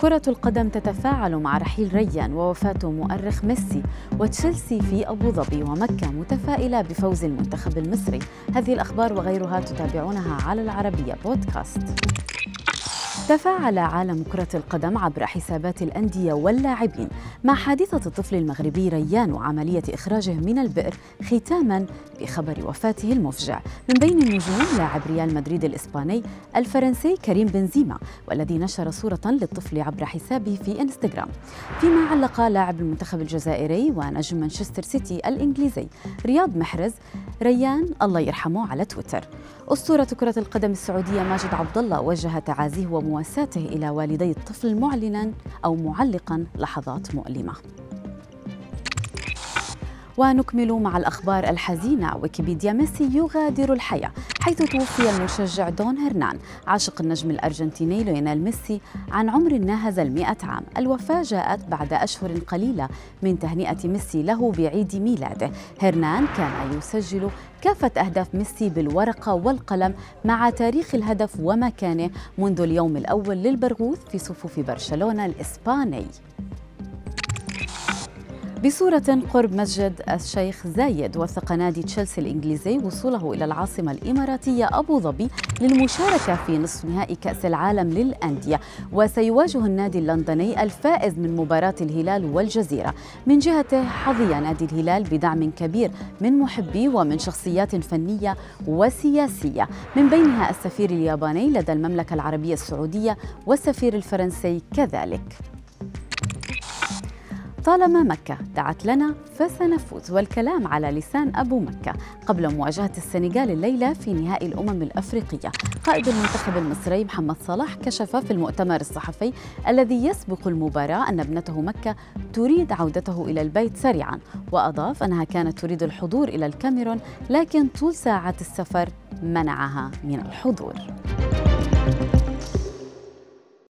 كرة القدم تتفاعل مع رحيل ريان ووفاة مؤرخ ميسي وتشيلسي في أبو ظبي ومكة متفائلة بفوز المنتخب المصري. هذه الأخبار وغيرها تتابعونها على العربية بودكاست. تفاعل عالم كرة القدم عبر حسابات الأندية واللاعبين مع حادثة الطفل المغربي ريان وعملية إخراجه من البئر ختاما بخبر وفاته المفجع. من بين النجوم لاعب ريال مدريد الإسباني الفرنسي كريم بنزيما والذي نشر صورة للطفل عبر حسابه في إنستغرام. فيما علق لاعب المنتخب الجزائري ونجم مانشستر سيتي الإنجليزي رياض محرز ريان الله يرحمه على تويتر. أسطورة كرة القدم السعودية ماجد عبد الله وجه تعازيه ومواساته إلى والدي الطفل معلنا أو معلقا لحظات مؤلمة. ونكمل مع الأخبار الحزينة. ويكيبيديا ميسي يغادر الحياة حيث توفي المشجع دون هرنان. عاشق النجم الأرجنتيني ليونيل ميسي عن عمر ناهز المئة عام. الوفاة جاءت بعد أشهر قليلة من تهنئة ميسي له بعيد ميلاده. هرنان كان يسجل كافة أهداف ميسي بالورقة والقلم مع تاريخ الهدف ومكانه منذ اليوم الأول للبرغوث في صفوف برشلونة الإسباني. بصورة قرب مسجد الشيخ زايد وثق نادي تشيلسي الإنجليزي وصوله إلى العاصمة الإماراتية أبو ظبي للمشاركة في نصف نهائي كأس العالم للأندية. وسيواجه النادي اللندني الفائز من مباراة الهلال والجزيرة. من جهته حظي نادي الهلال بدعم كبير من محبي ومن شخصيات فنية وسياسية. من بينها السفير الياباني لدى المملكة العربية السعودية والسفير الفرنسي كذلك. طالما مكة دعت لنا فسنفوز والكلام على لسان أبو مكة قبل مواجهة السنغال الليلة في نهائي الأمم الأفريقية. قائد المنتخب المصري محمد صلاح كشف في المؤتمر الصحفي الذي يسبق المباراة أن ابنته مكة تريد عودته إلى البيت سريعا وأضاف أنها كانت تريد الحضور إلى الكاميرون لكن طول ساعات السفر منعها من الحضور.